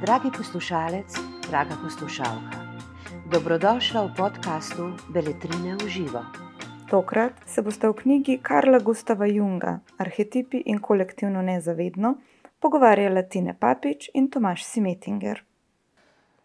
Dragi poslušalec, draga poslušalka, dobrodošla v podkastu Beletrine v živo. Tokrat se boste v knjigi Karla Gustava Junga Arhetipi in kolektivno nezavedno pogovarjali Tine Papič in Tomaš Simetinger.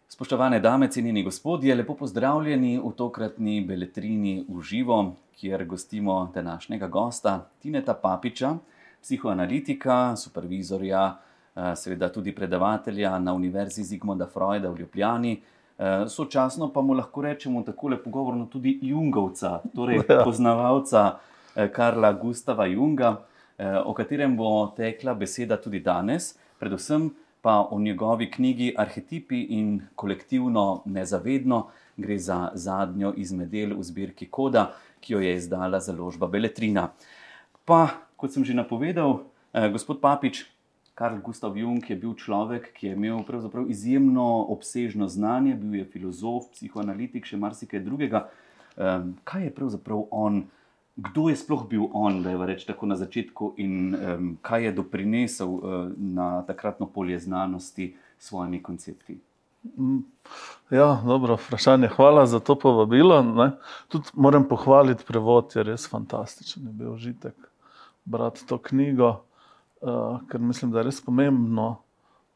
Spoštovane dame, cenjeni gospodje, lepo pozdravljeni v tokratni Beletrini v živo, kjer gostimo današnjega gosta Tineta Papiča, psihoanalitika, supervizorja, eh, seveda tudi predavatelja na Univerzi Zigmunda Freuda v Ljubljani. Eh, sočasno pa mu lahko rečemo tako lepo govorno tudi Jungovca, torej ja. poznavalca eh, Karla Gustava Junga, o katerem bo tekla beseda tudi danes, predvsem pa o njegovi knjigi Arhetipi in kolektivno nezavedno, gre za zadnjo izmed del v zbirki Koda, ki jo je izdala založba Beletrina. Pa, kot sem že napovedal, eh, gospod Papič, Karl Gustav Jung je bil človek, ki je imel izjemno obsežno znanje, bil je filozof, psihoanalitik, še marsikaj drugega. Eh, kaj je pravzaprav on? Kdo je sploh bil on, da je reč tako na začetku, in um, kaj je doprinesel uh, na takratno polje znanosti s svojimi koncepti? Mm, ja, dobro, vprašanje. Hvala za to povabilo. Ne. Tudi moram pohvaliti prevod, je res fantastičen. Je bil užitek brati to knjigo, uh, ker mislim, da je res pomembno,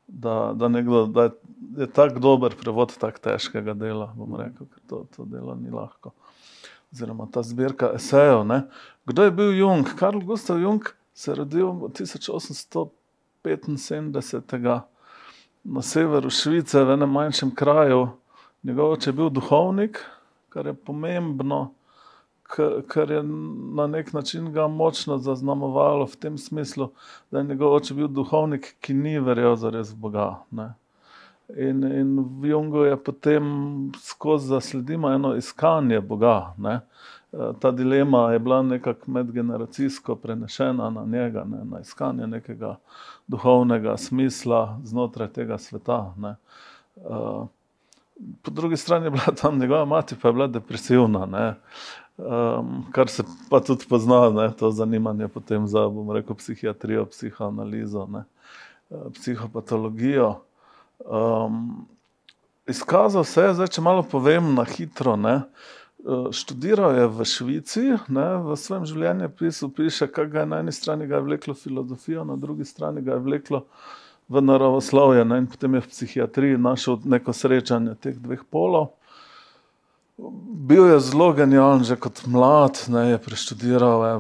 da, da, nekdo, da je, tako dober prevod tako težkega dela. Rekel, ker to, to delo ni lahko oziroma ta zbirka esejev. Kdo je bil Jung? Karl Gustav Jung se je rodil 1875 na severu Švice, v enem manjšem kraju. Njegov oče je bil duhovnik, kar je pomembno, kar je na nek način ga močno zaznamovalo v tem smislu, da je njegov oče bil duhovnik, ki ni verjel za res Boga. Ne? In, in v Jungu je potem skozi zasledimo eno iskanje Boga. Ne? Ta dilema je bila nekako medgeneracijsko prenešena na njega, ne? na iskanje nekega duhovnega smisla znotraj tega sveta. Ne? Eh, po drugi strani je bila tam njegova mati, pa je bila depresivna. Um, kar se pa tudi pozna, ne, to zanimanje potem za, rekel, psihiatrijo, psihoanalizo, ne, psihopatologijo. Um, izkazal se je, zdaj, če malo povem na hitro. Ne, uh, študiral je v Švici, ne, v svojem življenjepisu piše, kaj ga je na eni strani vleklo filozofijo, na drugi strani ga je vleklo v naravoslovje. Ne, potem je v psihiatriji našel neko srečanje teh dveh polov. Bil je zelo genijalen, že kot mlad, ne, je preštudiral. Je,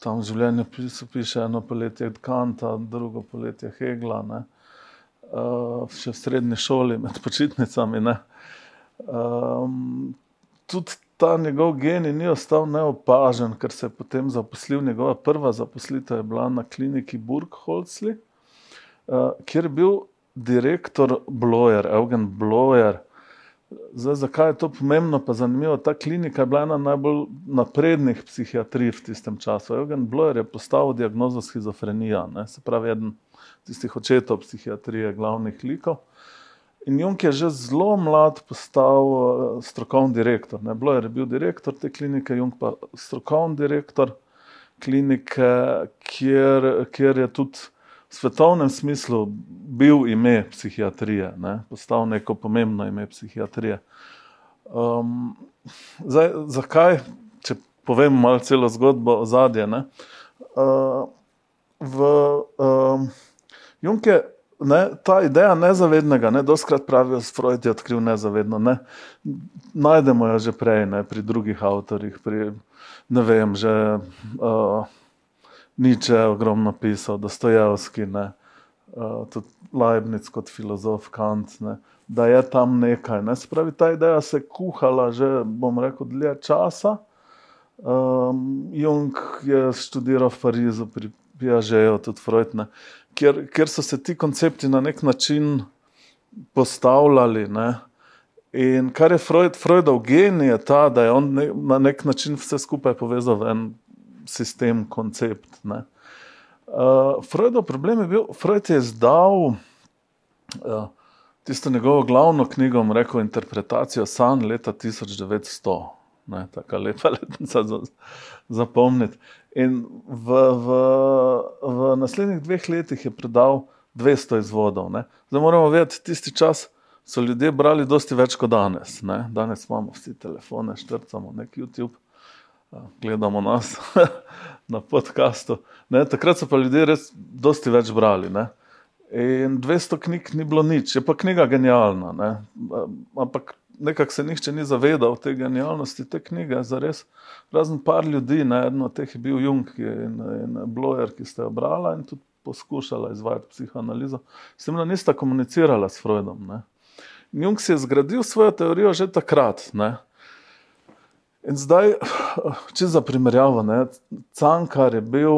Tam v življenju piše eno poletje Kanta, drugo poletje Hegla. Ne uh, še v srednji šoli, med počitnicami. Um, tudi ta njegov genij ni ostal neopažen, ker se je potem zaposlil. Njegova prva zaposlitev je bila na kliniki Burgholzli, uh, kjer je bil direktor Blojer, Eugen Blojer. Zdaj, zakaj je to pomembno, pa zanimivo? Ta klinika je bila ena najbolj naprednih psihiatrij v tistem času. Eugen Blojer je postavil diagnozo schizofrenija, ne? se pravi, eden tistih očetov psihiatrije, glavnih likov. In Jung je že zelo mlad postal uh, strokovni direktor. Ne? Bilo je bil direktor te klinike, Jung pa strokovni direktor klinike, kjer, kjer je tudi svetovnem smislu bil ime psihiatrije, ne? postal neko pomembno ime psihiatrije. Um, zdaj, zakaj, če povem malo celo zgodbo o zadje? Uh, v, um, Jung je ne, ta ideja nezavednega, ne, doskrat pravijo, Freud je odkril nezavedno. Ne. Najdemo jo že prej, ne, pri drugih avtorjih, pri ne vem, že uh, Nietzsche je ogromno pisal, Dostojevski, ne, uh, tudi Leibniz kot filozof, Kant. Ne, Da je tam nekaj. Ne. Spravi, ta ideja se je kuhala že, bom rekel, dlje časa. Um, Jung je študiral v Parizu, pri Piažeju, tudi Freud. Ne ker, ker so se ti koncepti na nek način postavljali. Ne? In kar je Freud, Freudov genij, je ta, da je on ne, na nek način vse skupaj povezal v en sistem, koncept. Ne? Uh, Freudov problem je bil, Freud je izdal uh, tisto njegovo glavno knjigo, rekel interpretacijo sanj leta 1900. ne, tako lepa letnica za zapomniti. In v, v, v naslednjih dveh letih je predal 200 izvodov. Ne. Zdaj moramo vedeti, tisti čas so ljudje brali dosti več kot danes. Ne. Danes imamo vsi telefone, štrcamo nek YouTube, gledamo nas na podkastu. Takrat so pa ljudje res dosti več brali. Ne. In 200 knjig ni bilo nič, je pa knjiga genialna. Ne. Ampak nekako se nihče ni zavedal te genialnosti te knjige, za res. Razen par ljudi, ne. eden od teh je bil Jung in, in Blojer, ki ste jo brali in tudi poskušala izvajati psihoanalizo. S tem, da nista komunicirala s Freudom. Ne. Jung si je zgradil svojo teorijo že takrat. Ne. In zdaj, če za primerjavo, Cankar je bil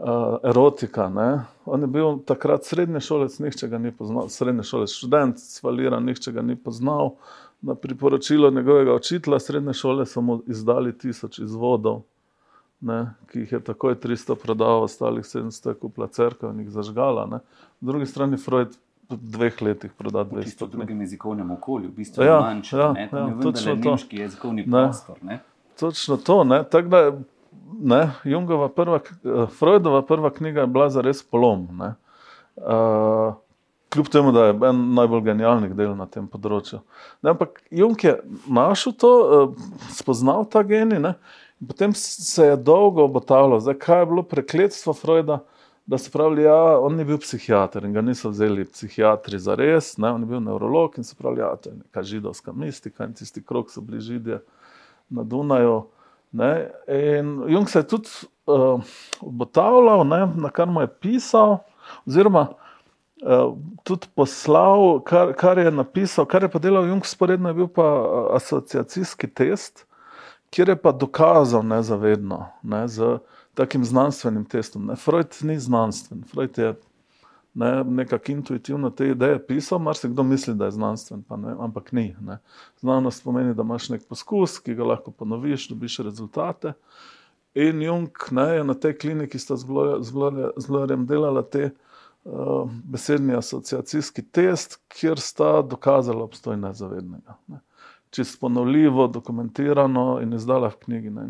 uh, erotika. Ne? On je bil takrat srednji šolec, nihče ga ni poznal, srednji šolec, študent, svaliran, nihče ga ni poznal. Na priporočilo njegovega učitelja srednje šole so mu izdali tisoč izvodov, ne? ki jih je takoj 300 prodal, ostalih 700 je kupila crkva in jih zažgala. Ne? Po drugi strani Freud. Dveh letih prodati 200. V drugem jezikovnem okolju, v bistvu ja, manjše, ja, ne, ja, točno to. Nemški jezikovni prostor. Ne. Točno to, ne, tako da ne, Jungova prva, uh, Freudova prva knjiga je bila za res polom. Uh, kljub temu, da je en najbolj genialnih del na tem področju. Ne, ampak Jung je našel to, uh, spoznal ta geni ne, potem se je dolgo obotavljal, zakaj je bilo prekletstvo Freuda. Da so pravili, da ja, on ni bil psihiater in ga niso vzeli psihiatri za res, ne, on je bil neurolog in so pravili, da ja, je to neka židovska mistika in tisti krok so bili židje na Dunaju. Ne? In Jung se je tudi uh, obotavljal, ne? na kar mu je pisal, oziroma uh, tudi poslal, kar, kar je napisal, kar je pa delal Jung, sporedno je bil pa uh, asociacijski test, kjer je pa dokazal nezavedno ne? z takim znanstvenim testom. Ne? Freud ni znanstven, Freud je ne, nekako intuitivno te ideje pisal, mar se kdo misli, da je znanstven, ne, ampak ni. Ne. Znanost pomeni, da imaš nek poskus, ki ga lahko ponoviš, dobiš rezultate. In Jung ne, je na tej kliniki sta z Blorjem delala te uh, besedni asociacijski test, kjer sta dokazala obstoj nezavednega. Ne. Čisto ponovljivo, dokumentirano in izdala v knjigi. Ne.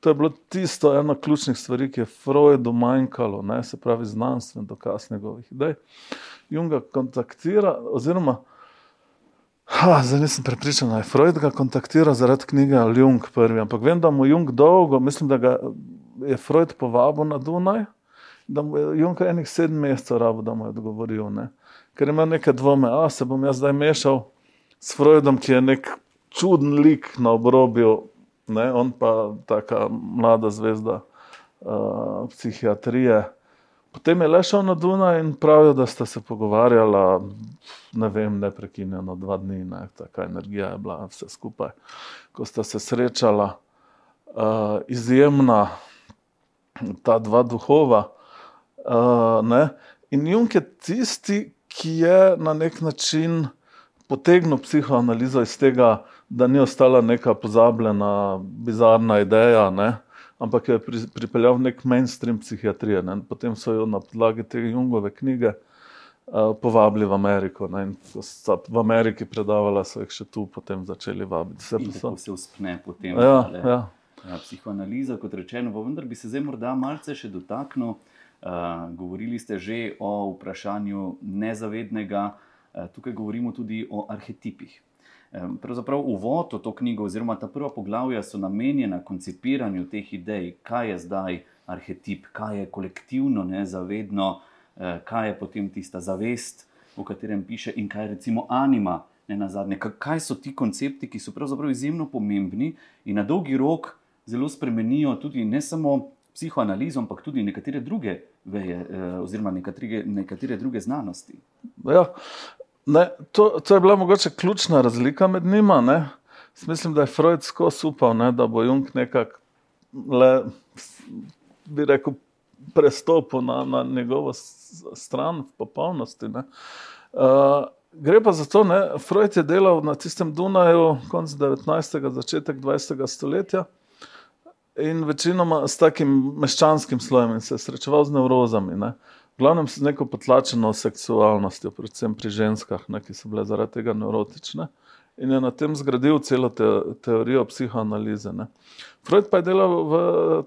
To je bilo tisto eno ključnih stvari, ki je Freudu manjkalo, ne, se pravi znanstven dokaz njegovih idej. Junga kontaktira, oziroma, ha, zdaj nisem prepričan, da je Freud ga kontaktira zaradi knjige Jung prvi, ampak vem, da mu Jung dolgo, mislim, da ga je Freud povabil na Dunaj, da mu je Jung enih sedem mesecev rabo, da mu je odgovoril, ne. ker ima neke dvome, a se bom jaz zdaj mešal s Freudom, ki je nek čuden lik na obrobju ne, on pa taka mlada zvezda uh, psihiatrije. Potem je le šel na Dunaj in pravijo, da sta se pogovarjala, ne vem, neprekinjeno dva dni, ne, taka energija je bila vse skupaj. Ko sta se srečala, uh, izjemna ta dva duhova. Uh, ne, in Jung je tisti, ki je na nek način potegnil psihoanalizo iz tega, da ni ostala neka pozabljena, bizarna ideja, ne? ampak je pri, pripeljal nek mainstream psihiatrije. Ne? Potem so jo na podlagi te Jungove knjige uh, povabili v Ameriko. Ne? In ko so v Ameriki predavali, so jih še tu potem začeli vabiti. Vse so... se uspne potem. Ja, ja. Ja, psihoanaliza, kot rečeno, vendar bi se zdaj morda malce še dotaknil. Uh, govorili ste že o vprašanju nezavednega, uh, tukaj govorimo tudi o arhetipih. Pravzaprav uvod v to knjigo, oziroma ta prva poglavja, so namenjena koncipiranju teh idej, kaj je zdaj arhetip, kaj je kolektivno, nezavedno, eh, kaj je potem tista zavest, o katerem piše, in kaj je recimo anima, ne na zadnje. Kaj so ti koncepti, ki so pravzaprav izjemno pomembni in na dolgi rok zelo spremenijo tudi ne samo psihoanalizo, ampak tudi nekatere druge veje, eh, oziroma nekatere, nekatere druge znanosti. Ja, Ne, to, to je bila mogoče ključna razlika med njima. Ne. Mislim, da je Freud skozi upal, ne, da bo Jung nekako, bi rekel, prestopil na, na njegovo stran v popolnosti. Uh, gre pa za to, da Freud je delal na tistem Dunaju, konec 19. začetek 20. stoletja. In večinoma s takim meščanskim slojem in se srečeval z nevrozami. Ne glavnem z neko potlačeno seksualnostjo, predvsem pri ženskah, ne, ki so bile zaradi tega neurotične. in je na tem zgradil celo te, teorijo psihoanalize. Ne. Freud pa je delal v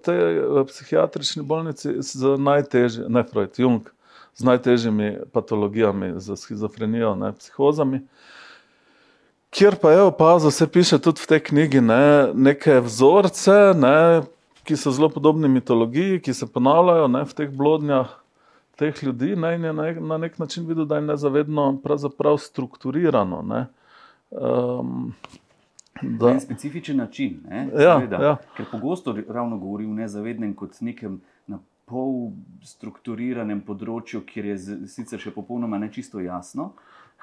tej psihiatrični bolnici z najtežjimi, ne Freud, Jung, z najtežjimi patologijami, z schizofrenijo, ne, psihozami. Kjer pa je opazil, se piše tudi v tej knjigi, ne, neke vzorce, ne, ki so zelo podobni mitologiji, ki se ponavljajo ne, v teh blodnjah teh ljudi, ne, in je na, na nek način videl, da je nezavedno strukturirano. Ne. Um, da... Na specifičen način. Ne, ja, ja. Ker pogosto ravno govori o nezavednem kot nekem na pol strukturiranem področju, kjer je sicer še popolnoma nečisto jasno.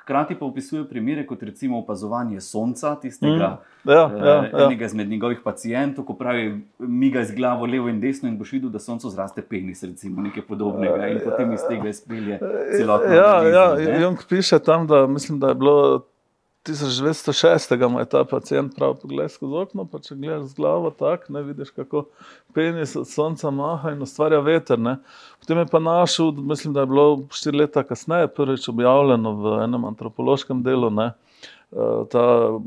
Hkrati pa opisuje primere, kot recimo opazovanje sonca, tistega mm, ja, ja, ja. enega izmed njegovih pacijentov, ko pravi, miga z glavo levo in desno in boš videl, da soncu zraste penis, recimo nekaj podobnega in potem iz tega izpelje celotno. Ja, ja, Jung piše tam, da mislim, da je bilo 1906. mu je ta pacijent prav pogled skozi okno, pa če gledaš z glavo, tako ne vidiš, kako penis od sonca maha in ustvarja veter. Ne. Potem je pa našel, mislim, da je bilo štiri leta kasneje, prvič objavljeno v enem antropološkem delu. Ne. Eh, ta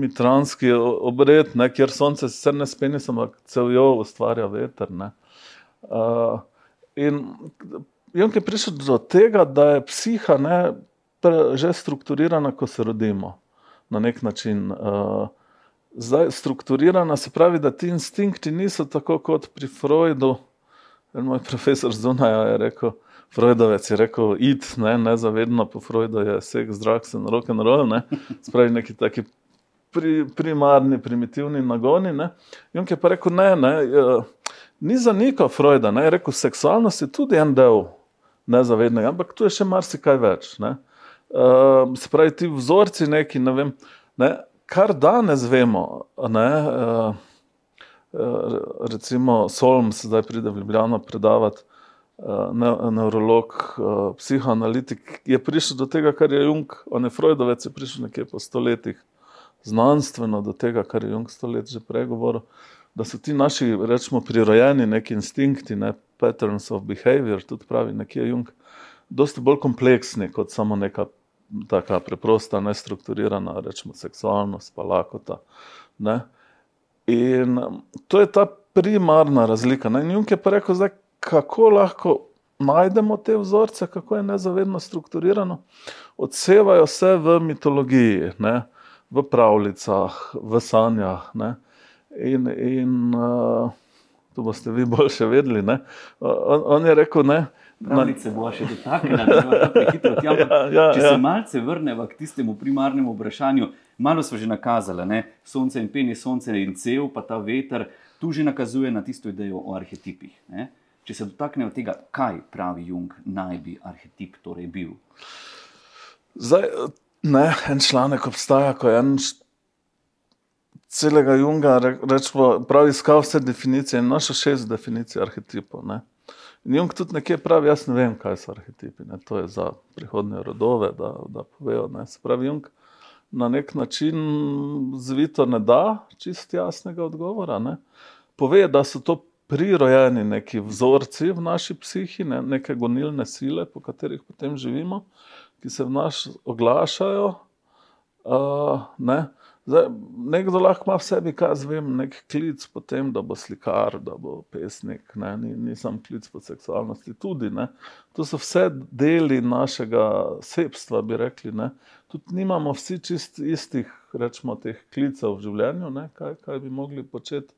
mitranski obred, ne, kjer sonce sicer ne s penisom, ampak celo ustvarja veter. Ne. Uh, in Junk je prišel do tega, da je psiha ne, že strukturirana, ko se rodimo na nek način. Uh, zdaj, strukturirana se pravi, da ti instinkti niso tako kot pri Freudu. En moj profesor zunaj je rekel, Freudovec je rekel, id, ne, nezavedno po Freudu je seks, drugs in rock and roll, ne, spravi neki taki pri, primarni, primitivni nagoni. Ne. Junk je pa rekel, ne, ne, uh, ni zanikal Freuda, ne, je rekel, seksualnost je tudi en del nezavednega, ampak tu je še marsikaj več. Ne. Uh, se pravi, ti vzorci, neki, ne vem, ne, kar danes vemo. Ne, uh, recimo, Solms zdaj pride v Ljubljano predavati, uh, ne, neurolog, uh, psihoanalitik, je prišel do tega, kar je Jung, on je Freudovec, je prišel nekje po stoletjih, znanstveno do tega, kar je Jung stolet že pregovoril. Da so ti naši, rečemo, prirojeni neki instinkti, ne, patterns of behavior, tudi pravi nekje Jung, dosti bolj kompleksni kot samo neka tako preprosta, nestrukturirana, rečemo, seksualnost, pa lakota. Ne? In to je ta primarna razlika. Ne? In Junk je pa rekel, zdaj, kako lahko najdemo te vzorce, kako je nezavedno strukturirano. Odsevajo se v mitologiji, ne? v pravljicah, v sanjah. Ne? In, in uh, to boste vi boljše vedeli. On, on je rekel, ne. Pravnice bo še dotaknila, da bo tako hitro tja. Ja, ja, če se ja. malce vrnemo k tistemu primarnemu vprašanju, malo smo že nakazali, ne? sonce in peni, sonce in cel, pa ta veter, tu že nakazuje na tisto idejo o arhetipih. Ne? Če se dotaknejo tega, kaj pravi Jung, naj bi arhetip torej bil. Zdaj, ne, en članek obstaja, ko je en celega Junga, rečemo, pravi, iskal vse definicije in našel šest definicij arhetipov. Ne? In Jung tudi nekje pravi, jaz ne vem, kaj so arhetipi. Ne? To je za prihodne rodove, da, da povejo. Ne? Se pravi, Jung na nek način zvito ne da čist jasnega odgovora. Ne? Pove, da so to prirojeni neki vzorci v naši psihi, ne? neke gonilne sile, po katerih potem živimo, ki se v nas oglašajo. Uh, Zdaj, nekdo lahko ima v sebi, kaj zvem, nek klic po tem, da bo slikar, da bo pesnik, ne, ni, nisem klic po seksualnosti. Tudi, ne. To so vse deli našega sebstva, bi rekli. Ne. Tudi nimamo vsi čist istih, rečemo, teh klicev v življenju, ne, kaj, kaj bi mogli početi.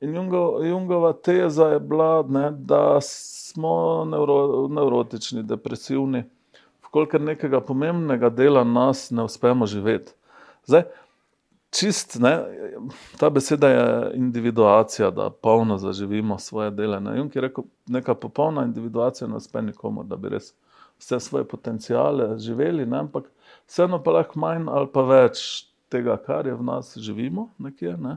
In Jungo, Jungova teza je bila, ne, da smo nevro, nevrotični, depresivni, vkolikor nekega pomembnega dela nas ne uspemo živeti. Zdaj, čist, ne, ta beseda je individuacija, da polno zaživimo svoje dele. Ne. Junk je rekel, neka popolna individuacija ne uspe nikomu, da bi res vse svoje potencijale živeli, ne, ampak vseeno pa lahko manj ali pa več tega, kar je v nas, živimo nekje. Ne.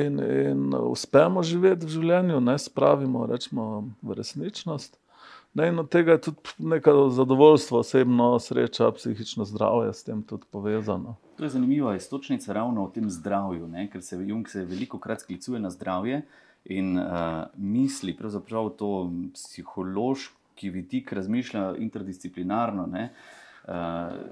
In, in uspemo živeti v življenju, ne spravimo rečemo, v resničnost. Ne, in od tega je tudi neko zadovoljstvo, osebno sreča, psihično zdravje s tem tudi povezano. To je zanimiva istočnica ravno o tem zdravju, ne? ker se Jung se veliko krat sklicuje na zdravje in uh, misli, pravzaprav to psihološki vidik razmišlja interdisciplinarno. Ne?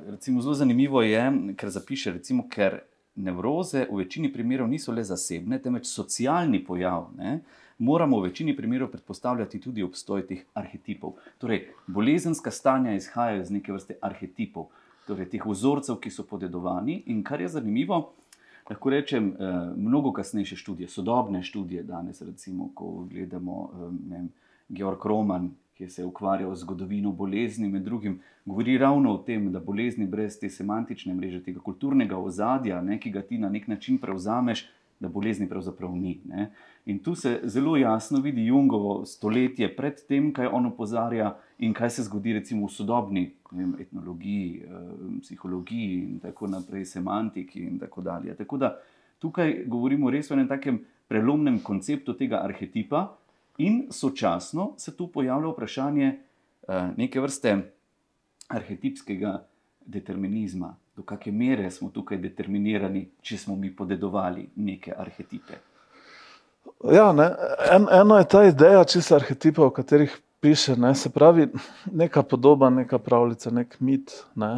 recimo, zelo zanimivo je, ker zapiše, recimo, ker nevroze v večini primerov niso le zasebne, temveč socialni pojav. Ne? Moramo v večini primerov predpostavljati tudi obstoj teh arhetipov. Torej, bolezenska stanja izhajajo iz neke vrste arhetipov, torej teh vzorcev, ki so podedovani. In kar je zanimivo, lahko rečem, eh, mnogo kasnejše študije, sodobne študije danes, recimo, ko gledamo eh, vem, Georg Roman, ki se je ukvarjal z zgodovino bolezni, med drugim, govori ravno o tem, da bolezni brez te semantične mreže, tega kulturnega ozadja, ne, ki ga ti na nek način prevzameš, da bolezni pravzaprav ni. Ne. In tu se zelo jasno vidi Jungovo stoletje pred tem, kaj on opozarja in kaj se zgodi recimo v sodobni vem, etnologiji, eh, psihologiji in tako naprej, semantiki in tako dalje. Tako da tukaj govorimo res o enem takem prelomnem konceptu tega arhetipa, in sočasno se tu pojavlja vprašanje eh, neke vrste arhetipskega determinizma. Do kakšne mere smo tukaj determinirani, če smo mi podedovali neke arhetipe. Ja, ne. En, eno je ta ideja, če se arhetipe, o katerih piše, ne, se pravi, neka podoba, neka pravljica, nek mit, ne,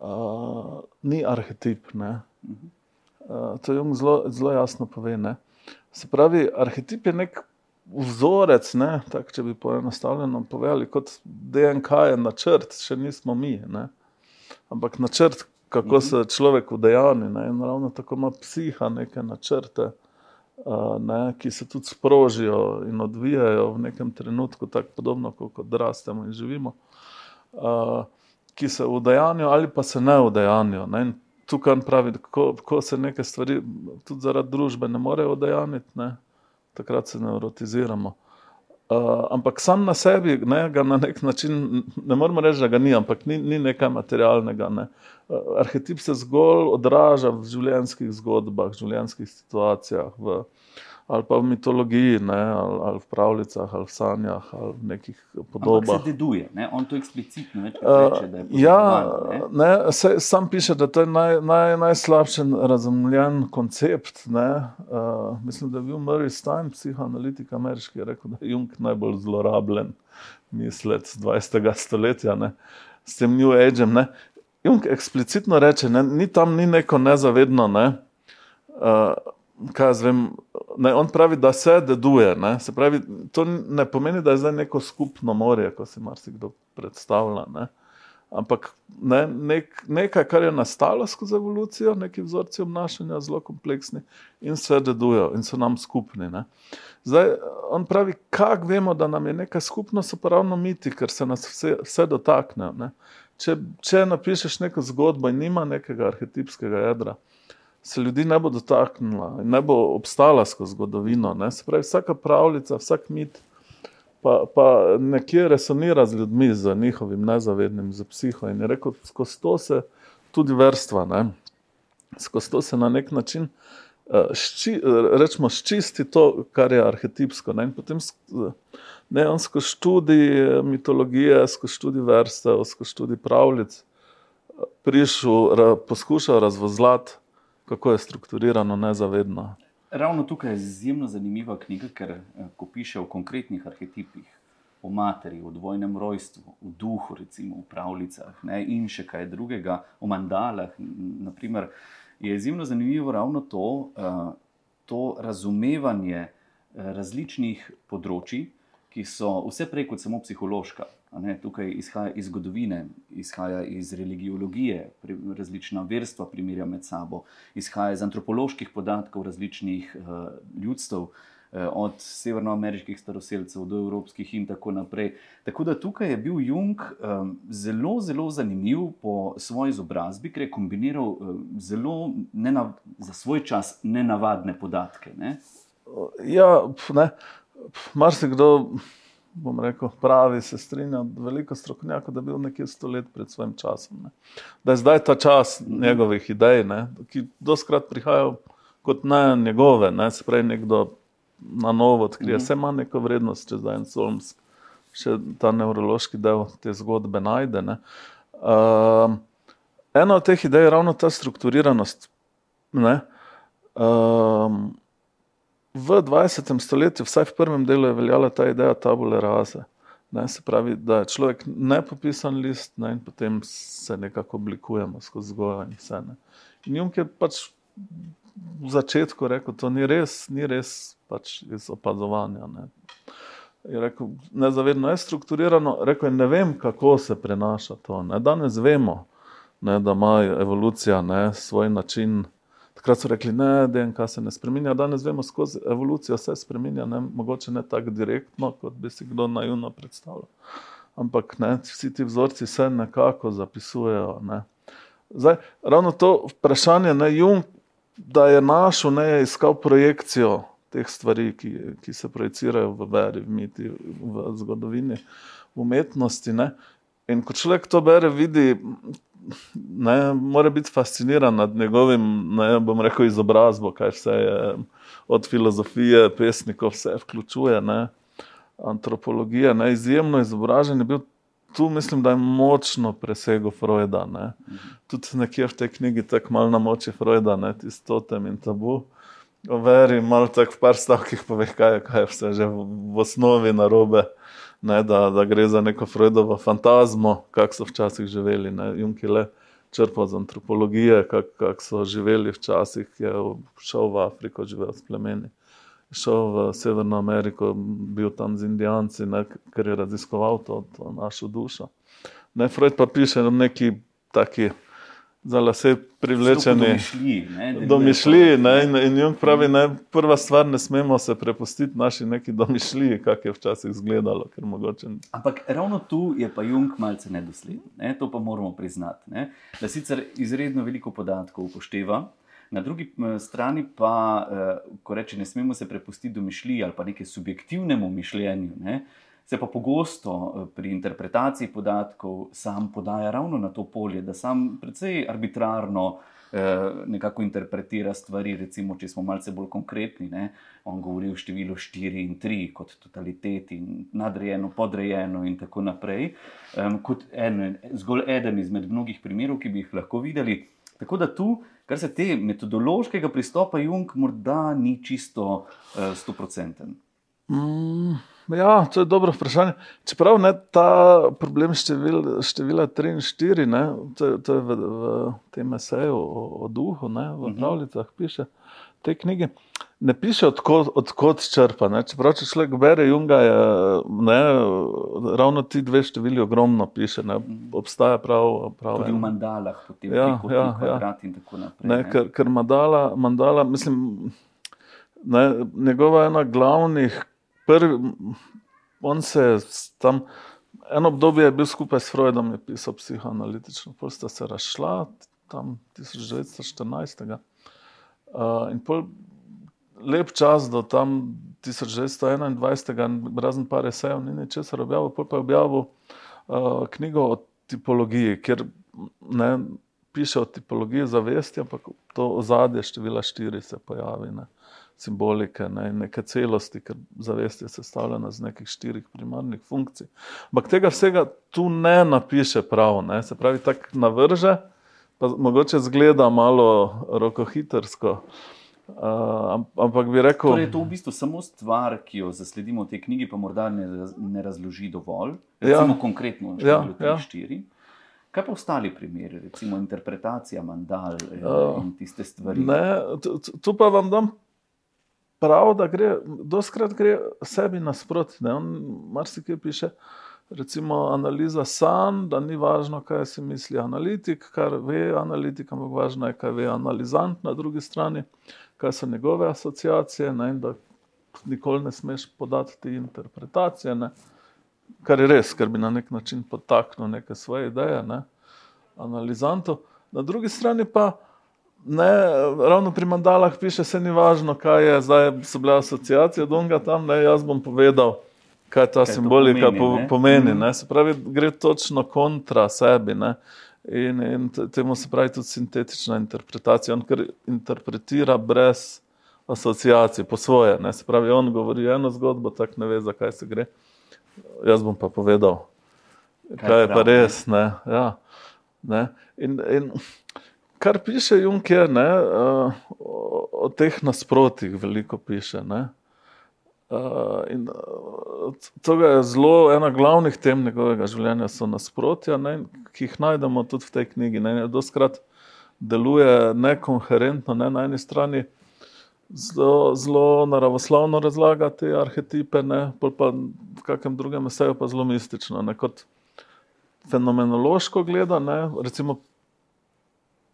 uh, ni arhetip. Ne. Uh, to Jung zelo, zelo jasno pove. Ne. Se pravi, arhetip je nek vzorec, ne, tak, če bi poenostavljeno povedali, kot DNK je načrt, še nismo mi. Ne. Ampak načrt, kako mhm. se človek udejani, in ravno tako ima psiha neke načrte, uh, ne, ki se tudi sprožijo in odvijajo v nekem trenutku, tako podobno kot odrastemo in živimo, uh, ki se udejanijo ali pa se ne udejanijo. Ne. Tukaj pravi, ko, ko se neke stvari tudi zaradi družbe ne morejo udejaniti takrat se neurotiziramo. Uh, ampak sam na sebi, ne, na nek način, ne moremo reči, da ga ni, ampak ni, ni nekaj materialnega. Ne. Uh, arhetip se zgolj odraža v življenjskih zgodbah, v življenjskih situacijah, v, ali pa v mitologiji, ne, ali, ali v pravljicah, ali v sanjah, ali v nekih podobah. Ampak se deduje, ne? on to eksplicitno reče. Uh, ja, ne? Ne, se, sam piše, da to je naj, naj, najslabši razumljen koncept. Uh, mislim, da je bil Murray Stein, psihoanalitik ameriški, rekel, da je Jung najbolj zlorabljen mislec 20. stoletja ne? s tem New Ageom. Jung eksplicitno reče, ne? ni tam ni neko nezavedno. Ne? Uh, kaj zvem, ne, on pravi, da se deduje. Ne, se pravi, to ne pomeni, da je zdaj neko skupno morje, kot si marsikdo predstavlja. Ne. Ampak ne, nek, nekaj, kar je nastalo skozi evolucijo, neki vzorci obnašanja, zelo kompleksni in se dedujejo in so nam skupni. Ne. Zdaj, on pravi, kako vemo, da nam je nekaj skupno, so pa ravno miti, ker se nas vse, vse dotaknejo. Če, če napišeš neko zgodbo in nima nekega arhetipskega jedra, se ljudi ne bo dotaknila ne bo obstala skozi zgodovino. Ne? Se pravi, vsaka pravljica, vsak mit, pa, pa nekje resonira z ljudmi, z njihovim nezavednim, z psiho. In je rekel, skozi to se tudi vrstva, ne? skozi to se na nek način. Eh, šči, rečemo, ščisti to, kar je arhetipsko. Ne? In potem ne, on skozi študij mitologije, skozi študij vrste, skozi študij pravljic, eh, prišel, ra, poskušal razvozlati kako je strukturirano, nezavedno. Ravno tukaj je izjemno zanimiva knjiga, ker eh, ko piše o konkretnih arhetipih, o materi, o dvojnem rojstvu, o duhu, recimo v pravljicah ne, in še kaj drugega, o mandalah. Naprimer, je izjemno zanimivo ravno to, uh, to razumevanje uh, različnih področji, ki so vse prej kot samo psihološka. Ne, tukaj izhaja iz zgodovine, izhaja iz religiologije, različna verstva primerja med sabo, izhaja iz antropoloških podatkov različnih uh, ljudstv, uh, od severnoameriških staroseljcev do evropskih in tako naprej. Tako da tukaj je bil Jung um, zelo, zelo zanimiv po svoji izobrazbi, ker je kombiniral um, zelo nenav, za svoj čas nenavadne podatke. Ne? Ja, ne, marsikdo bom rekel, pravi, se strinja, veliko strokovnjakov, da je bil nekje sto let pred svojim časom. Ne. Da je zdaj ta čas njegovih idej, ne, ki doskrat prihajajo kot ne njegove, ne, se pravi, nekdo na novo odkrije, vse ima neko vrednost, če zdaj en Solms še ta nevrološki del te zgodbe najde. Ne. Uh, ena od teh idej je ravno ta strukturiranost. Ne. Uh, v 20. stoletju, vsaj v prvem delu, je veljala ta ideja tabule rase. Ne, se pravi, da je človek nepopisan list ne, in potem se nekako oblikujemo skozi vzgojo in vse. Ne. In Jung je pač v začetku rekel, da ni res, ni res pač iz opazovanja. Ne. Je rekel, nezavedno je strukturirano, rekel je, ne vem, kako se prenaša to. Ne. Danes vemo, ne, da ima evolucija ne, svoj način. Takrat so rekli, da DNK se ne spremenja, danes vemo, skozi evolucijo se spremenja, ne, mogoče ne tako direktno, kot bi si kdo naivno predstavljal. Ampak ne, vsi ti vzorci se nekako zapisujejo. Ne. Zdaj, ravno to vprašanje, ne, Jung, da je našel, ne, je iskal projekcijo teh stvari, ki, ki se projicirajo v veri, v miti, v zgodovini, v umetnosti. Ne. In ko človek to bere, vidi, ne, mora biti fasciniran nad njegovim, ne bom rekel, izobrazbo, kaj vse je od filozofije, pesnikov, vse vključuje, ne, antropologija, ne, izjemno izobražen je bil. Tu mislim, da je močno presegel Freuda. Ne. Tudi nekje v tej knjigi tako malo na moči Freuda, tisto totem in tabu. O veri, malo tako v par stavkih pove, kaj, kaj je vse že v, v osnovi narobe ne, da, da gre za neko Freudovo fantazmo, kako so včasih živeli. Junki le črpal z antropologije, kako kak so živeli včasih, je šel v Afriko, živel s plemeni. Šel v Severno Ameriko, bil tam z Indijanci, ne, ker je raziskoval to, to našo dušo. Ne, Freud pa piše neki taki za lase privlečeni. Domišljiji. In, in Jung pravi, da prva stvar, ne smemo se prepustiti naši neki domišljiji, kak je včasih izgledalo. Mogoče... Ampak ravno tu je pa Jung malce nedosleden. Ne? To pa moramo priznati. Ne? Da sicer izredno veliko podatkov upošteva. Na drugi strani pa, eh, ko reče, ne smemo se prepustiti domišljiji ali pa nekaj subjektivnemu mišljenju, ne? Se pa pogosto eh, pri interpretaciji podatkov sam podaja ravno na to polje, da sam precej arbitrarno eh, nekako interpretira stvari. Recimo, če smo malce bolj konkretni, ne, on govori o številu 4 in 3 kot totaliteti, nadrejeno, podrejeno in tako naprej, um, kot en, zgolj eden izmed mnogih primerov, ki bi jih lahko videli. Tako da tu, kar se te metodološkega pristopa, Jung morda ni čisto stoprocenten. Uh, mm. Ja, to je dobro vprašanje. Čeprav ne ta problem števil, števila 3 in 4, ne, to, to je v, v tem eseju o, o duhu, ne, v mhm. pravljicah piše te knjige. Ne piše, odkot, odkot črpa. Ne. Čeprav če človek bere Junga, je ne, ravno ti dve števili ogromno piše. Ne. Mhm. Obstaja prav. prav Tudi v mandalah, potem ja, ja, ja. in tako naprej. Ne, ne. Ker, ker mandala, mandala, mislim, ne, njegova ena glavnih prvi, on se je tam, eno obdobje je bil skupaj s Freudom, je pisal psihoanalitično, potem sta se razšla, tam 1914. Uh, in pol lep čas do tam 1921, razen par esejev, ni ničesar objavil, pol pa je objavil uh, knjigo o tipologiji, kjer ne piše o tipologiji zavesti, ampak to ozadje števila štiri se pojavi. Ne simbolike, ne, neke celosti, ker zavest je sestavljena iz nekih štirih primarnih funkcij. Ampak tega vsega tu ne napiše prav, ne. se pravi, tako navrže, pa mogoče zgleda malo rokohitrsko. Uh, ampak bi rekel, da torej je to v bistvu samo stvar, ki jo zasledimo v tej knjigi, pa morda ne, ne razloži dovolj. Recimo, ja, konkretno, če ja, ja. štiri. Kaj pa ostali primeri, recimo interpretacija mandal uh, in tiste stvari? Ne, tu pa vam dam prav, da gre, doskrat gre sebi nasproti. Marsikaj piše, recimo, analiza san, da ni važno, kaj si misli analitik, kar ve analitik, ampak važno je, kaj ve analizant na drugi strani, kaj so njegove asociacije, ne, nikoli ne smeš podati te interpretacije. Ne. Kar je res, ker bi na nek način potaknil neke svoje ideje, ne, analizantov. Na drugi strani pa Ne, ravno pri mandalah piše, da ni važno, kaj je zdaj, so bile asociacije, da ga tam ne, jaz bom povedal, kaj ta kaj simbolika pomeni. pomeni ne? Mhm. Se pravi, gre točno kontra sebi. Ne? In, in temu se pravi tudi sintetična interpretacija. On interpretira brez asociacij, po svoje. Ne? Se pravi, on govori eno zgodbo, tako ne ve, zakaj se gre. Jaz bom pa povedal, kaj, kaj je prav, pa res. Ne? Ja, ne? In, in, kar piše Juncker, uh, o, o teh nasprotjih, veliko piše. Ne? Uh, in, uh, to je zelo ena glavnih tem njegovega življenja, so nasprotja, ne, ki jih najdemo tudi v tej knjigi. Ne, doskrat deluje nekoherentno, ne, na eni strani zelo, zelo naravoslovno razlaga te arhetipe, ne, pa v kakem drugem meseju pa zelo mistično. Ne, kot fenomenološko gleda, ne, recimo,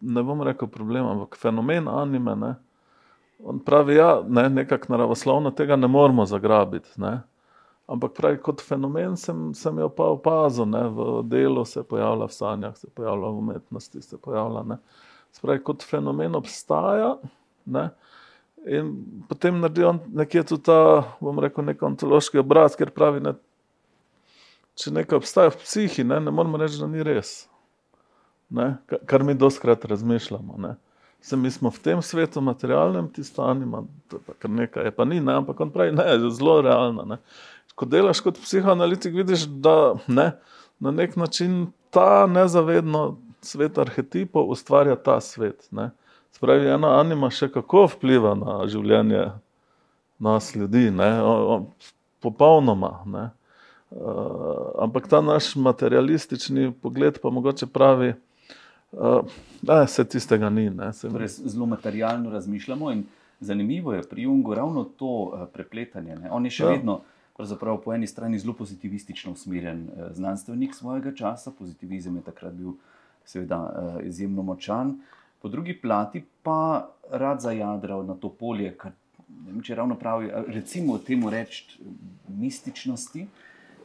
ne bom rekel problem, ampak fenomen anime. Ne, On pravi, da ja, ne, nekako naravoslovno tega ne moramo zagrabiti. Ne. Ampak pravi, kot fenomen sem, sem jo pa opazil, ne, v delu se pojavlja, v sanjah se pojavlja, v umetnosti se pojavlja. Spravi, kot fenomen obstaja. Ne, in potem naredi on nekje tudi ta, bom rekel, nek ontološki obraz, ker pravi, da če nekaj obstaja v psihi, ne, ne moramo reči, da ni res. Ne, kar mi doskrat razmišljamo. Ne. Se mi smo v tem svetu, materialnem, ti stanima, kar nekaj je, pa ni, ne, ampak on pravi, ne, je zelo realno. Ne. Ko delaš kot psihoanalitik, vidiš, da ne, na nek način ta nezavedno svet arhetipov ustvarja ta svet. Ne. Spravi, ena anima še kako vpliva na življenje nas ljudi, ne, o, o, popolnoma. Ne. Uh, ampak ta naš materialistični pogled pa mogoče pravi, Uh, se tistega ni. Torej, zelo materialno razmišljamo in zanimivo je pri Jungu ravno to uh, prepletanje. Ne? On je še ja. vedno po eni strani zelo pozitivistično usmerjen znanstvenik svojega časa, pozitivizem je takrat bil seveda izjemno močan, po drugi plati pa rad zajadral na to polje, kar ne vem, če ravno pravi, recimo temu reči mističnosti.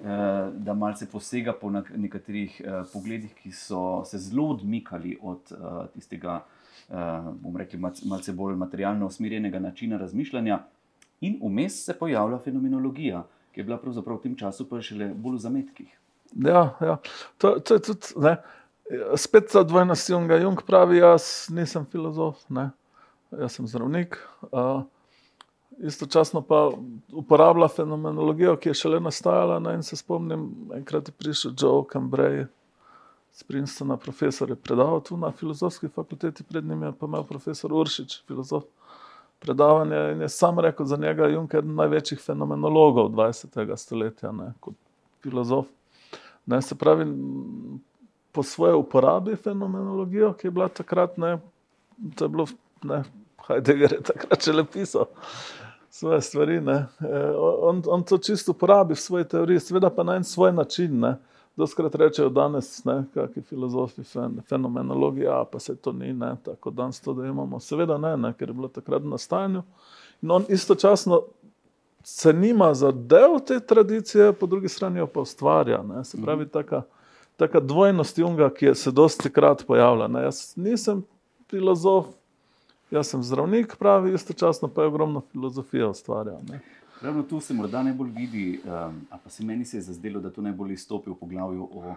Eh, da malce posega po nekaterih eh, pogledih, ki so se zelo odmikali od eh, tistega, bom rekel, malce bolj materialno usmerjenega načina razmišljanja, in vmes se pojavlja fenomenologija, ki je bila pravzaprav v tem času pa še bolj v zametkih. Ja, ja. To, to je tudi. Ne. Spet ta dvojnost Junga. Jung pravi, jaz nisem filozof, ne. jaz sem zdravnik. Uh, istočasno pa uporablja fenomenologijo, ki je šele nastajala. Ne, in se spomnim, enkrat je prišel Joe Cambrai iz Princetona, profesor je predaval tu na filozofski fakulteti, pred njim je pa imel profesor Uršič, filozof. Predavanje in je sam rekel za njega, da je eden največjih fenomenologov 20. stoletja, ne, kot filozof. Ne, se pravi, po svoje uporabi fenomenologijo, ki je bila takrat, ne, to je bilo, ne, Heidegger je takrat še le pisal svoje stvari. E, on, on to čisto uporabi v svoji teoriji, seveda pa na en svoj način. Ne. Doskrat rečejo danes, kakšni filozofi, fen, fenomenologi, a pa se to ni, ne, tako danes to, da imamo. Seveda ne, ne, ker je bilo takrat na stanju. In on istočasno se nima za del te tradicije, po drugi strani jo pa ustvarja. Ne. Se pravi, mhm. taka, taka dvojnost Junga, ki se dosti krat pojavlja. Ne. Jaz nisem filozof, Jaz sem zdravnik, pravi, istočasno pa je ogromno filozofije ustvarjal. Ravno tu se morda najbolj vidi, um, pa se meni se je zazdelo, da to najbolj izstopi v poglavju o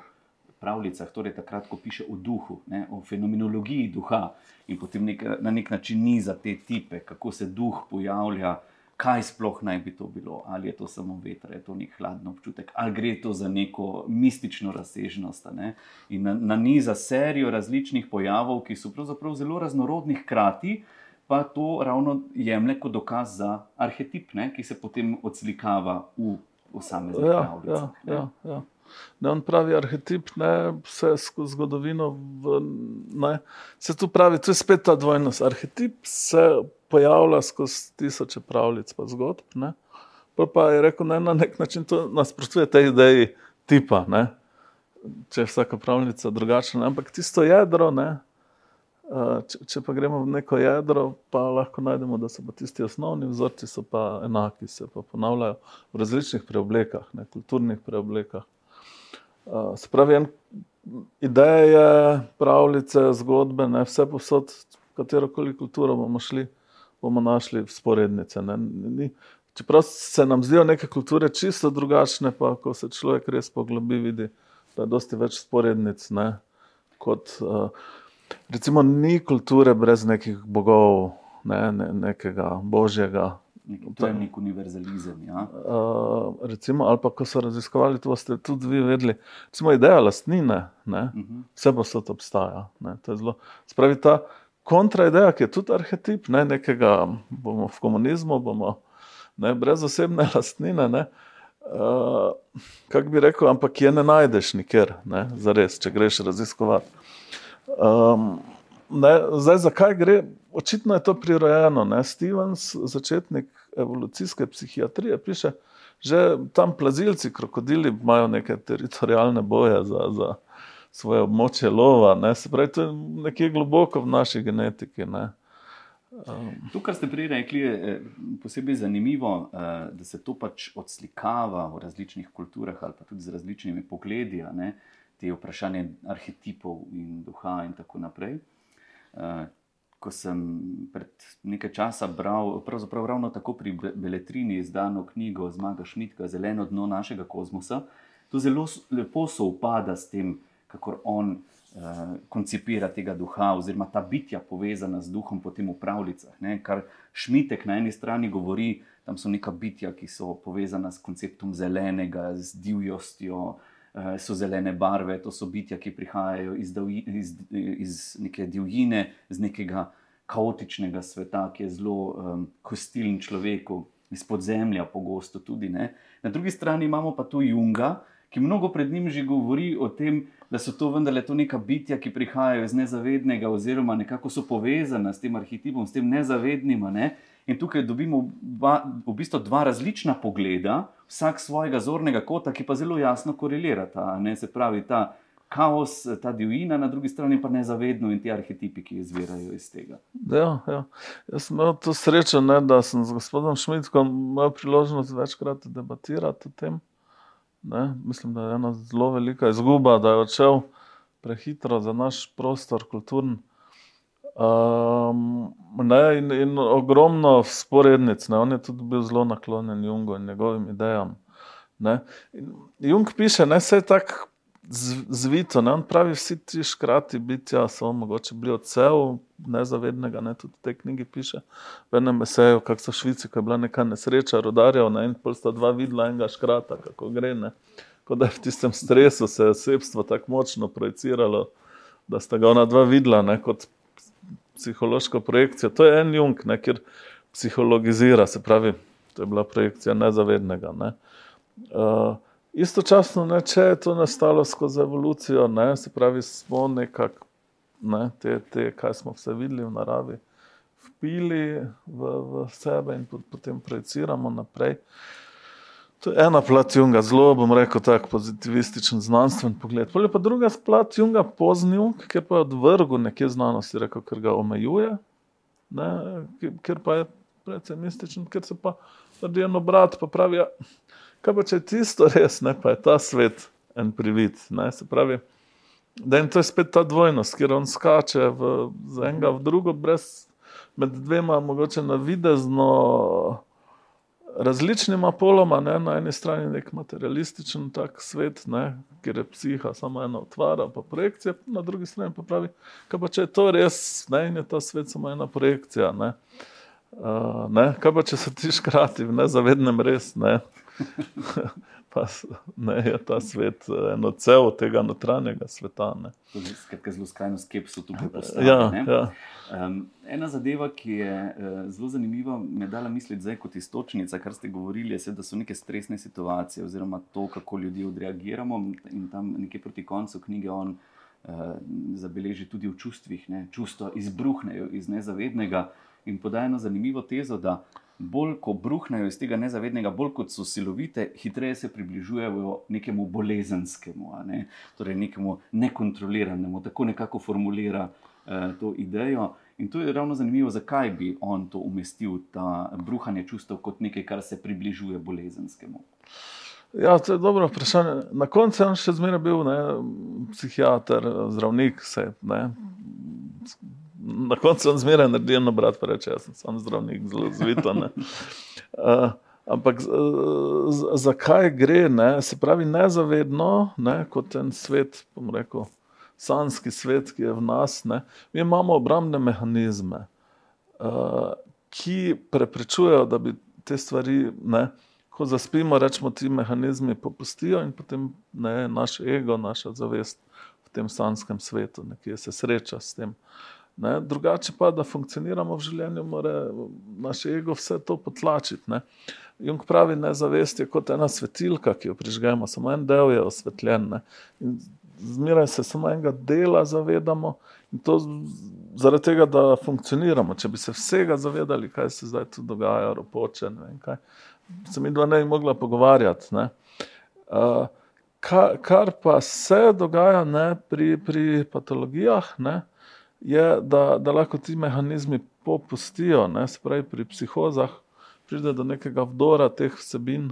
pravljicah, torej takrat, ko piše o duhu, ne, o fenomenologiji duha in potem nek, na nek način ni za te tipe, kako se duh pojavlja kaj sploh naj bi to bilo, ali je to samo veter, ali je to nek hladno občutek, ali gre to za neko mistično razsežnost. Ne? In na, na niza serijo različnih pojavov, ki so pravzaprav zelo raznorodni, hkrati pa to ravno jemlje kot dokaz za arhetip, ne? ki se potem odslikava v posameznih ja, pravljicah. Ja, ja, ja. Ne, on pravi, arhetip ne vse skozi zgodovino. V, ne, se tu pravi, to je spet ta dvojnost. Arhetip se pojavlja skozi tisoče pravljic in zgodb. Ne? Pa je rekel, da na nek način to nasprotuje tej ideji tipa, ne? če je vsaka pravljica drugačna. Ampak tisto jedro, če, če pa gremo v neko jedro, pa lahko najdemo, da so pa tisti osnovni vzorci pa enaki, se pa ponavljajo v različnih preoblekah, ne? kulturnih preoblekah. Se pravi, en, ideje, pravljice, zgodbe, ne? vse posod, katero koli kulturo bomo šli bomo našli sporednice. Ne? Ni, čeprav se nam zdijo neke kulture čisto drugačne, pa ko se človek res poglobi, vidi, da je dosti več sporednic. Ne? Kot, uh, recimo, ni kulture brez nekih bogov, ne? ne, nekega božjega. To je nek univerzalizem. Ja. Uh, recimo, ali pa ko so raziskovali, to ste tudi vi vedeli. Recimo, ideja lastnine, uh mhm. -huh. vse posod obstaja. Spravi ta kontraideja, ki je tudi arhetip, ne, nekega bomo v komunizmu, bomo ne, brez osebne lastnine. Ne, uh, Kako bi rekel, ampak je ne najdeš nikjer, ne, za res, če greš raziskovati. Um, ne, zdaj, zakaj gre? Očitno je to prirojeno. Ne. Stevens, začetnik evolucijske psihiatrije, piše, že tam plazilci, krokodili imajo neke teritorijalne boje za, za svoje območje lova. Ne. Se pravi, to je nekje globoko v naši genetiki. Ne. Um. To, kar ste prej rekli, je eh, posebej zanimivo, eh, da se to pač odslikava v različnih kulturah ali pa tudi z različnimi pogledi, ne, te vprašanje arhetipov in duha in tako naprej. Eh, ko sem pred nekaj časa bral, pravzaprav ravno tako pri Beletrini izdano knjigo Zmaga Šmitka, Zeleno dno našega kozmosa, to zelo lepo sovpada s tem, kako on uh, koncipira tega duha, oziroma ta bitja povezana z duhom, potem v pravljicah. Ne? Kar Šmitek na eni strani govori, tam so neka bitja, ki so povezana s konceptom zelenega, z divjostjo, uh, so zelene barve, to so bitja, ki prihajajo iz, iz, iz neke divjine, iz nekega kaotičnega sveta, ki je zelo um, hostiln človeku. Iz podzemlja, pogosto tudi. Ne? Na drugi strani imamo pa tu Junga, ki mnogo pred njim že govori o tem, da so to vendarle to neka bitja, ki prihajajo iz nezavednega, oziroma nekako so povezana s tem arhetipom, s tem nezavednim. Ne? In tukaj dobimo dva, v bistvu dva različna pogleda, vsak svojega zornega kota, ki pa zelo jasno korelirata. Ne? Se pravi, ta kaos, ta divjina, na drugi strani pa nezavedno in ti arhetipi, ki izvirajo iz tega. Ja, ja. Jaz sem imel to srečo, ne, da sem z gospodom Šmitkom imel priložnost večkrat debatirati o tem. Ne? Mislim, da je ena zelo velika izguba, da je odšel prehitro za naš prostor, kulturni. Um, ne, in, in ogromno sporednic, ne? on je tudi bil zelo naklonjen Jungu in njegovim idejam. Jung piše, da je tako zvito. Ne? On pravi, vsi ti škrati bitja so mogoče bili odsev nezavednega, ne? tudi v tej knjigi piše. V enem meseju, kako so v Švici, ko je bila neka nesreča, rodarjev, ne? in pol sta dva videla enega škrata, kako gre. Ne? Kot da je v tistem stresu se osebstvo tako močno projiciralo, da sta ga ona dva videla ne? kot psihološko projekcijo. To je en jung, ne? kjer psihologizira, se pravi, to je bila projekcija nezavednega. Ne? Uh, Istočasno, ne, če je to nastalo skozi evolucijo, ne, se pravi, smo nekako ne, te, te, kaj smo vse videli v naravi, vpili v, v sebe in potem projiciramo naprej. To je ena plat Junga, zelo bom rekel, tako pozitivističen znanstven pogled. Polje pa druga plat Junga, pozni Jung, ker pa je odvrgel nekje znanosti, rekel, ker ga omejuje, ne, ker pa je predvsem mističen, ker se pa naredi eno brat, pa pravi, ja, Kaj pa če je tisto res, ne, pa je ta svet en privid. Ne, se pravi, da je to spet ta dvojnost, kjer on skače v, z enega v drugo, brez med dvema, mogoče na videzno različnima poloma. Ne, na eni strani je nek materialističen tak svet, ne, kjer je psiha samo ena otvara, pa projekcija, na drugi strani pa pravi, kaj pa če je to res, ne, in je ta svet samo ena projekcija. Ne. Uh, ne, kaj pa če se ti škrati v nezavednem res? Ne? pa ne, je ta svet eh, eno celo tega notranjega sveta. Skratka, zelo skrajno skepso tukaj postavljamo. Ja, ja. um, ena zadeva, ki je uh, zelo zanimiva, me dala misliti zdaj kot istočnica, kar ste govorili, je, da so neke stresne situacije oziroma to, kako ljudje odreagiramo. In tam nekje proti koncu knjige on uh, zabeleži tudi v čustvih, ne? čustva izbruhnejo iz nezavednega in podajo zanimivo tezo, da bolj ko bruhnejo iz tega nezavednega, bolj kot so silovite, hitreje se približujejo nekemu bolezenskemu, ne? torej nekemu nekontroliranemu, tako nekako formulira eh, to idejo. In to je ravno zanimivo, zakaj bi on to umestil, ta bruhanje čustev, kot nekaj, kar se približuje bolezenskemu. Ja, to je dobro vprašanje. Na koncu je on še zmeraj bil ne, psihiater, zdravnik, vse na koncu sem zmeraj naredil eno brat, pa reče, jaz sem sam zdravnik, zelo zvito. Uh, ampak zakaj gre, ne? se pravi, nezavedno, ne? kot en svet, bom rekel, sanski svet, ki je v nas, ne? mi imamo obrambne mehanizme, uh, ki preprečujejo, da bi te stvari, ne? ko zaspimo, rečemo, ti mehanizmi popustijo in potem ne, naš ego, naša zavest v tem sanskem svetu, ki se sreča s tem. Ne? Drugače pa, da funkcioniramo v življenju, mora naš ego vse to potlačiti. Ne? Jung pravi, da zavest je kot ena svetilka, ki jo prižgemo, samo en del je osvetljen. Zmeraj se samo enega dela zavedamo in to zaradi tega, da funkcioniramo. Če bi se vsega zavedali, kaj se zdaj tu dogaja, ropoče, ne vem kaj, se mi dva ne bi mogla pogovarjati. Ne? Uh, kar, kar pa se dogaja ne, pri, pri patologijah, ne, je, da, da lahko ti mehanizmi popustijo, ne, spravi pri psihozah, pride do nekega vdora teh vsebin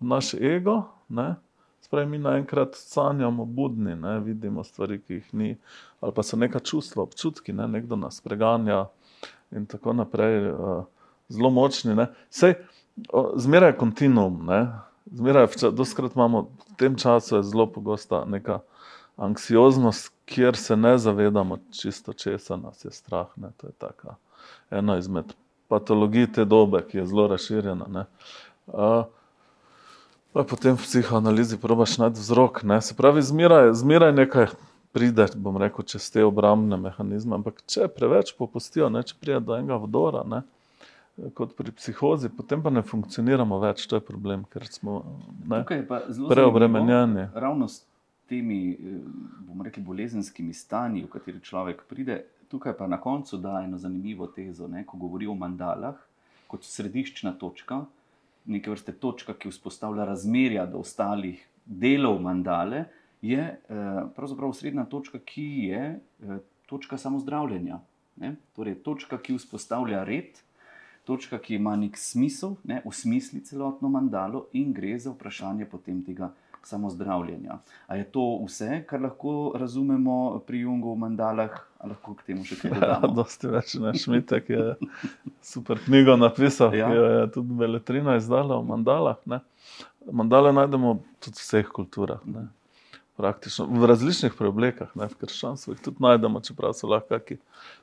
v naš ego. Ne, spravi mi naenkrat sanjamo budni, ne, vidimo stvari, ki jih ni, ali pa so neka čustva, občutki, ne, nekdo nas preganja in tako naprej, uh, zelo močni. Ne. Sej, zmeraj je kontinuum. Zmeraj, doskrat imamo v tem času zelo pogosta neka anksioznost, kjer se ne zavedamo čisto česa nas je strah. Ne. To je taka ena izmed patologij te dobe, ki je zelo razširjena. Uh, potem v psihoanalizi probaš najti vzrok. Ne. Se pravi, zmeraj, zmeraj nekaj pride, bom rekel, čez te obrambne mehanizme, ampak če preveč popustijo, ne, če pride do enega vdora, ne, kot pri psihozi, potem pa ne funkcioniramo več, to je problem, ker smo preobremenjeni. Ravno s temi, bomo rekli, bolezenskimi stanji, v kateri človek pride, tukaj pa na koncu da eno zanimivo tezo, ne, ko govori o mandalah kot središčna točka, neke vrste točka, ki vzpostavlja razmerja do ostalih delov mandale, je pravzaprav srednja točka, ki je točka samozdravljenja. Ne? Torej, točka, ki vzpostavlja red, točka, ki ima nek smisel, ne, usmisli celotno mandalo in gre za vprašanje potem tega samozdravljenja. A je to vse, kar lahko razumemo pri Jungu v mandalah, ali lahko k temu še kaj dodamo? Ja, dosti več, ne Šmitek je super knjigo napisal, ja. ki jo je tudi Beletrina izdala o mandalah. Ne. Mandale najdemo tudi v vseh kulturah. Ne. Praktično v različnih preoblekah, ne, v krščanstvu jih tudi najdemo, čeprav so lahko kakšni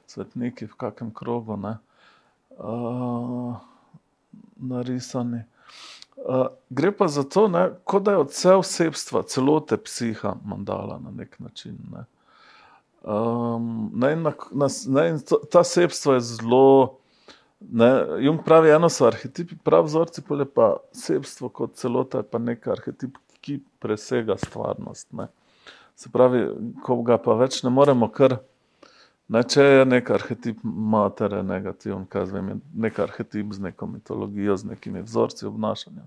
svetniki v kakem krogu. Ne uh, narisani. Uh, gre pa za to, ne, da je odsev osebstva, celote psiha, mandala na nek način. Ne. Um, ne, na, na, ne, to, ta osebstvo je zelo. Ne, Jung pravi, eno so arhetipi, pravi vzorci, pa osebstvo kot celota je pa nek arhetip, ki presega stvarnost. Ne. Se pravi, ko ga pa več ne moremo kar. Ne, če je nek arhetip matere negativen, kaj zvem, je nek arhetip z neko mitologijo, z nekimi vzorci obnašanja.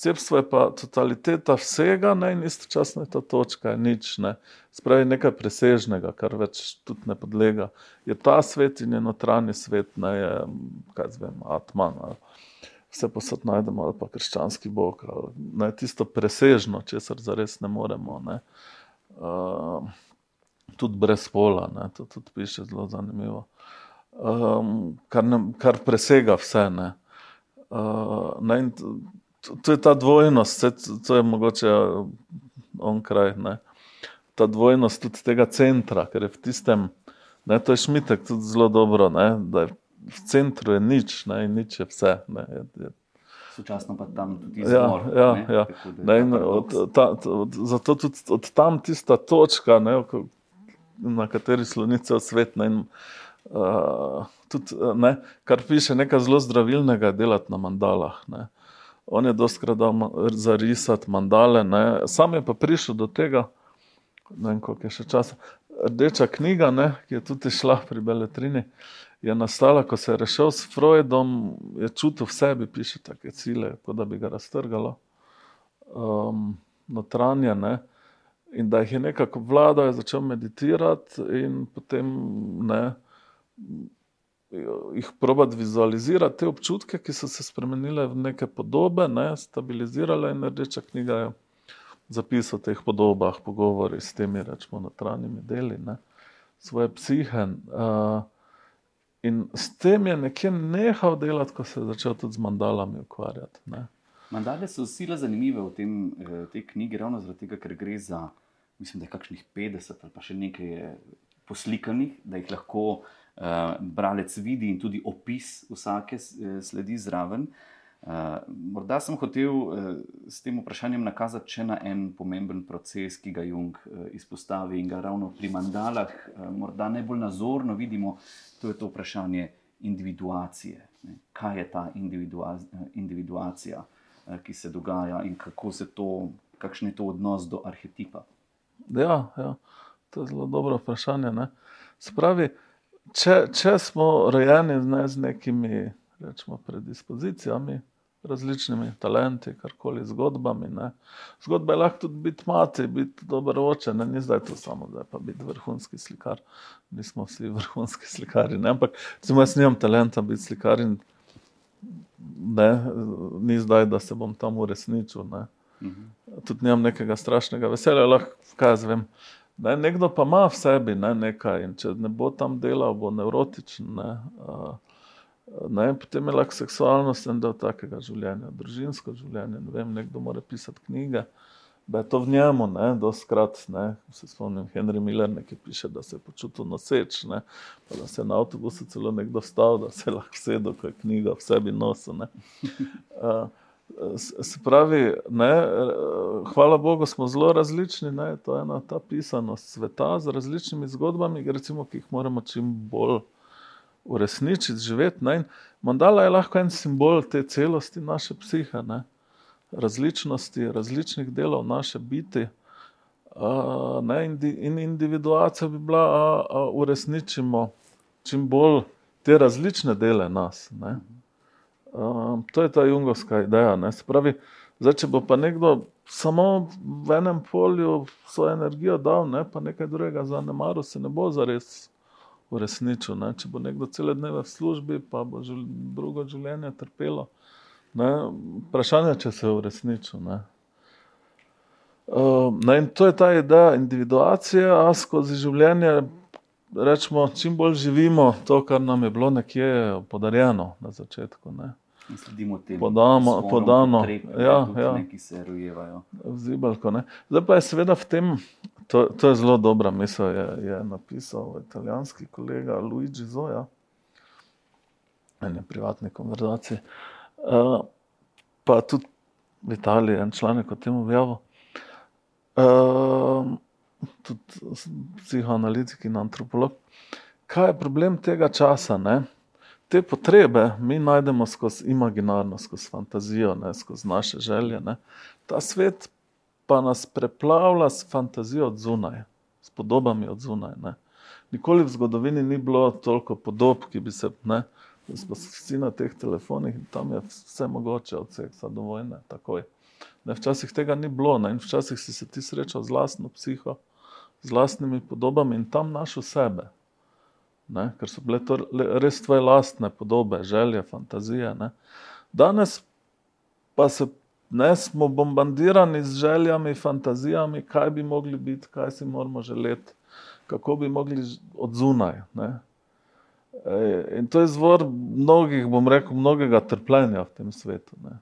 Sebstvo je pa totaliteta vsega, ne, in istočasno je ta točka, je nič, ne. Spravi nekaj presežnega, kar več tudi ne podlega. Je ta svet in je notranji svet, ne, je, kaj zvem, atman, ali vse posod najdemo, ali pa krščanski bog, ali ne, tisto presežno, česar zares ne moremo, ne. Uh, tudi brez pola, ne, to tudi piše zelo zanimivo. Um, kar, ne, kar presega vse. Ne. Uh, ne, to, to je ta dvojnost, to, to je mogoče on kraj. Ne. Ta dvojnost tudi tega centra, ker je v tistem, ne, to je šmitek tudi zelo dobro, ne, da je v centru je nič, ne, in nič je vse. Ne, je, je, Sočasno pa tam tudi zelo ja, ja, ja. Zato tudi od tam tista točka, ne, na kateri sloni cel svet. Ne, in, uh, tudi, ne, kar piše, nekaj zelo zdravilnega je delati na mandalah. Ne. On je doskrat dal zarisati mandale, ne. sam je pa prišel do tega, ne vem, koliko je še časa. Rdeča knjiga, ne, ki je tudi šla pri Beletrini, je nastala, ko se je rešil s Freudom, je čutil v sebi, piše take cilje, kot da bi ga raztrgalo. Um, notranje, ne in da jih je nekako vladal, je začel meditirati in potem ne, jih probati vizualizirati, te občutke, ki so se spremenile v neke podobe, ne, stabilizirale in rdeča knjiga je zapisal o teh podobah, pogovori s temi, rečemo, notranjimi deli ne, svoje psihe. Uh, in s tem je nekje nehal delati, ko se je začel tudi z mandalami ukvarjati. Ne. Mandale so zelo zanimive v tem, eh, tej knjigi, ravno zaradi tega, ker gre za mislim, da je kakšnih 50 ali pa še nekaj poslikanih, da jih lahko uh, bralec vidi in tudi opis vsake uh, sledi zraven. Uh, morda sem hotel uh, s tem vprašanjem nakazati še na en pomemben proces, ki ga Jung uh, izpostavi in ga ravno pri mandalah uh, morda najbolj nazorno vidimo, to je to vprašanje individuacije. Ne? Kaj je ta individua individuacija, uh, ki se dogaja in kako se to, kakšen je to odnos do arhetipa? Ja, ja. to je zelo dobro vprašanje. Ne? Spravi, če, če smo rojeni ne, z nekimi rečemo, predispozicijami, različnimi talenti, karkoli zgodbami. Ne. Zgodba je lahko tudi biti mati, biti dober oče, ne. ni zdaj to samo, da je pa biti vrhunski slikar. Nismo vsi vrhunski slikari. Ne. Ampak, recimo, jaz nimam talenta biti slikar in ne, ni zdaj, da se bom tam uresničil. Ne. Tudi nimam nekega strašnega veselja, lahko kaj jaz vem. Ne, nekdo pa ima v sebi ne, nekaj in če ne bo tam delal, bo nevrotičen. Ne, uh, Ne, potem je lahko seksualnost en del takega življenja, družinsko življenje. Ne vem, nekdo mora pisati knjige, da je to v njemu. Doskrat se spomnim Henry Miller, ki piše, da se je počutil noseč, ne, da se je na avtobusu celo nekdo stal, da se je lahko sedel, ko je knjiga v sebi nosil. Uh, se pravi, ne, hvala Bogu, smo zelo različni. Ne, to je ena ta pisanost sveta z različnimi zgodbami, recimo, ki jih moramo čim bolj uresničiti, živeti. Ne? Mandala je lahko en simbol te celosti naše psihe, ne? različnosti, različnih delov naše biti. Uh, in individuacija bi bila, da uresničimo čim bolj te različne dele nas. Uh, to je ta jungovska ideja. Pravi, zdaj, če bo pa nekdo samo v enem polju svojo energijo dal, ne, pa nekaj drugega zanemaril, se ne bo zares uresničil. Ne? Če bo nekdo cele dneve v službi, pa bo žel, drugo življenje trpelo. Ne? Vprašanje je, če se je uresničil. Ne? Uh, ne, in to je ta ideja individuacije, a skozi življenje rečemo, čim bolj živimo to, kar nam je bilo nekje podarjeno na začetku. Ne. Sledimo temu, podamo, podano, ja, ja. ki se rojevajo. Zibalko, Zdaj pa je seveda v tem To, to je zelo dobra misel, je, je napisal italijanski kolega Luigi Zoja, ene privatne konverzacije. Uh, pa tudi v Italiji en članek o tem objavil. Uh, tudi psihoanalitik in antropolog. Kaj je problem tega časa? Ne? Te potrebe mi najdemo skozi imaginarno, skozi fantazijo, ne? skozi naše želje. Ne? Ta svet pa nas preplavlja s fantazijo od zunaj, s podobami od zunaj. Ne. Nikoli v zgodovini ni bilo toliko podob, ki bi se, ne, vsi na teh telefonih, tam je vse mogoče, od seksa do vojne. Ne, včasih tega ni bilo, ne, in včasih si se ti srečal z lastno psiho, z lastnimi podobami in tam našel sebe. Ne, ker so bile to res tvoje lastne podobe, želje, fantazije. Ne. Danes pa se ne smo bombardirani z željami, fantazijami, kaj bi mogli biti, kaj si moramo želeti, kako bi mogli od zunaj. Ne? In to je izvor mnogih, bom rekel, mnogega trpljenja v tem svetu. Ne?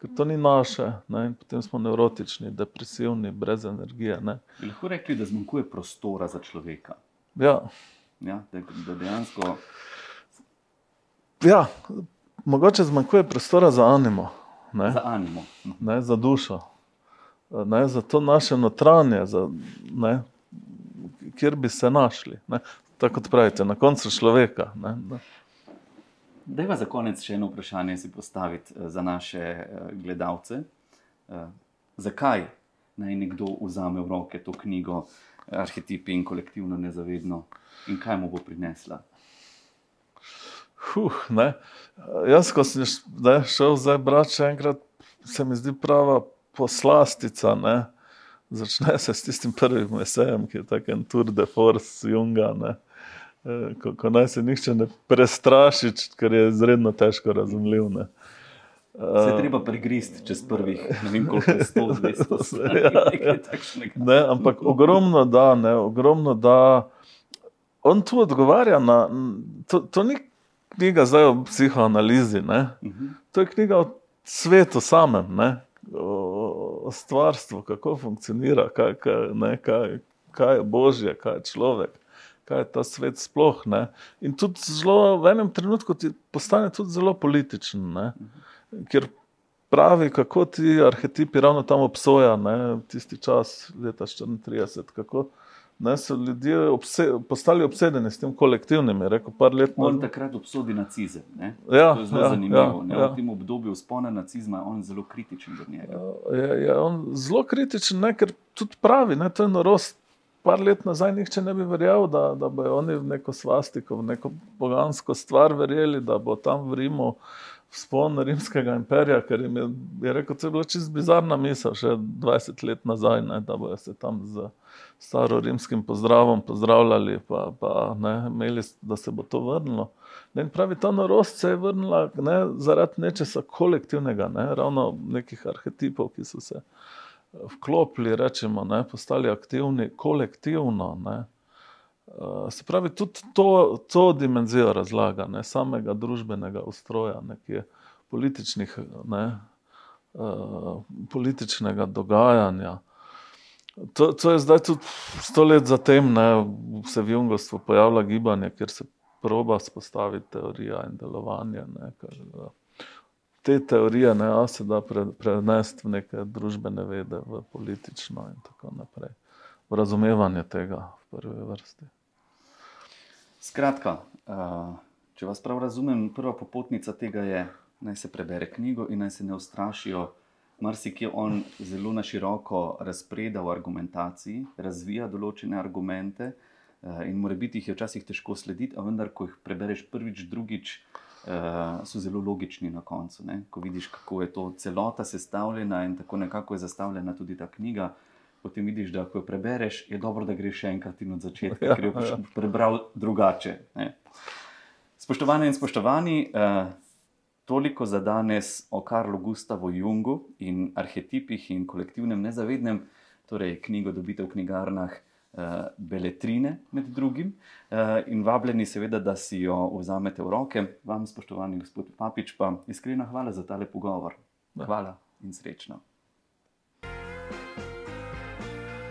Ker to ni naše, ne? in potem smo nevrotični, depresivni, brez energije. Ne? Bi lahko rekli, da zmanjkuje prostora za človeka. Ja. Ja, da, da dejansko. Ja, mogoče zmanjkuje prostora za animo ne? za animo. Ne, za dušo, ne, za to naše notranje, za, ne, kjer bi se našli. Ne. Tako kot pravite, na koncu človeka. Ne, ne. Dejva za konec še eno vprašanje si postaviti eh, za naše eh, gledalce. Eh, zakaj naj nekdo vzame v roke to knjigo Arhetipi in kolektivno nezavedno in kaj mu bo prinesla? Huh, Jaz, ko sem ne, šel zdaj brati še enkrat, se mi zdi prava poslastica. Ne. Začne se s tistim prvim esejem, ki je tako en tour de force, junga. Ne. E, ko, ko naj se nihče ne prestraši, ker je izredno težko razumljiv. Ne. Se je treba pregristi čez prvih, ne vem, koliko je to zdaj. Ja, ja. Ampak ogromno da, ne, ogromno da. On tu odgovarja na to, to ni knjiga zdaj o psihoanalizi, uh mhm. to je knjiga o svetu samem, ne? o, o stvarstvu, kako funkcionira, kaj, kaj, ne, kaj, kaj je božje, kaj je človek, kaj je ta svet sploh. Ne? In tudi zelo, v enem trenutku ti postane tudi zelo političen. Ne? Kjer pravi, kako ti arhetipi ravno tam obsojajo, tisti čas, leta 34, kako ne, so ljudje obse, postali obsedeni s tem kolektivnim. Rekel, let, on takrat obsodi nacizem. Ja, to je zelo ja, zanimivo. Ja, ja. V tem obdobju spona nacizma je on zelo kritičen do njega. Je, je on zelo kritičen, ne, ker tudi pravi, je to norost. Par let nazaj nihče ne bi verjel, da, da bodo oni v neko svastiko, v neko pogansko stvar verjeli, da bo tam v Rimu spon rimskega imperija, ker jim je, je rekel, da je bila čist bizarna misel še 20 let nazaj, ne, da bodo se tam z staro rimskim pozdravom pozdravljali, pa, pa ne, imeli, da se bo to vrnilo. Ne, pravi, ta norost se je vrnila ne, zaradi nečesa kolektivnega, ne, ravno nekih arhetipov, ki so se vklopili, rečemo, ne, postali aktivni kolektivno. Ne. Uh, se pravi, tudi to, to dimenzijo razlaga, ne samega družbenega ustroja, nekje političnih, ne, uh, političnega dogajanja. To, to je zdaj tudi sto let zatem, da se v Jungostvu pojavlja gibanje, kjer se proba spostaviti teorija in delovanje. Ne, kar, uh, te teorije ne, se da pre, prenesti v neke družbene vede, v politično in tako naprej. V razumevanje tega v prvi vrsti. Skratka, če vas prav razumem, prva popotnica tega je, naj se prebere knjigo in naj se ne ustrašijo. Marsikje on zelo na široko razpreda v argumentaciji, razvija določene argumente in mora biti jih včasih težko slediti, a vendar, ko jih prebereš prvič, drugič, so zelo logični na koncu. Ne? Ko vidiš, kako je to celota sestavljena in tako nekako je zastavljena tudi ta knjiga potem vidiš, da ko jo prebereš, je dobro, da greš še enkrat in od začetka, ja, ker jo boš ja. prebral drugače. Ne. Spoštovane in spoštovani, eh, toliko za danes o Karlu Gustavo Jungu in arhetipih in kolektivnem nezavednem, torej knjigo dobite v knjigarnah. Uh, beletrine, med drugim, uh, in vabljeni, seveda, da si jo vzamete v roke. Vam, spoštovani gospod Papič, pa iskrena hvala za tale pogovor. Ja. Hvala in srečno.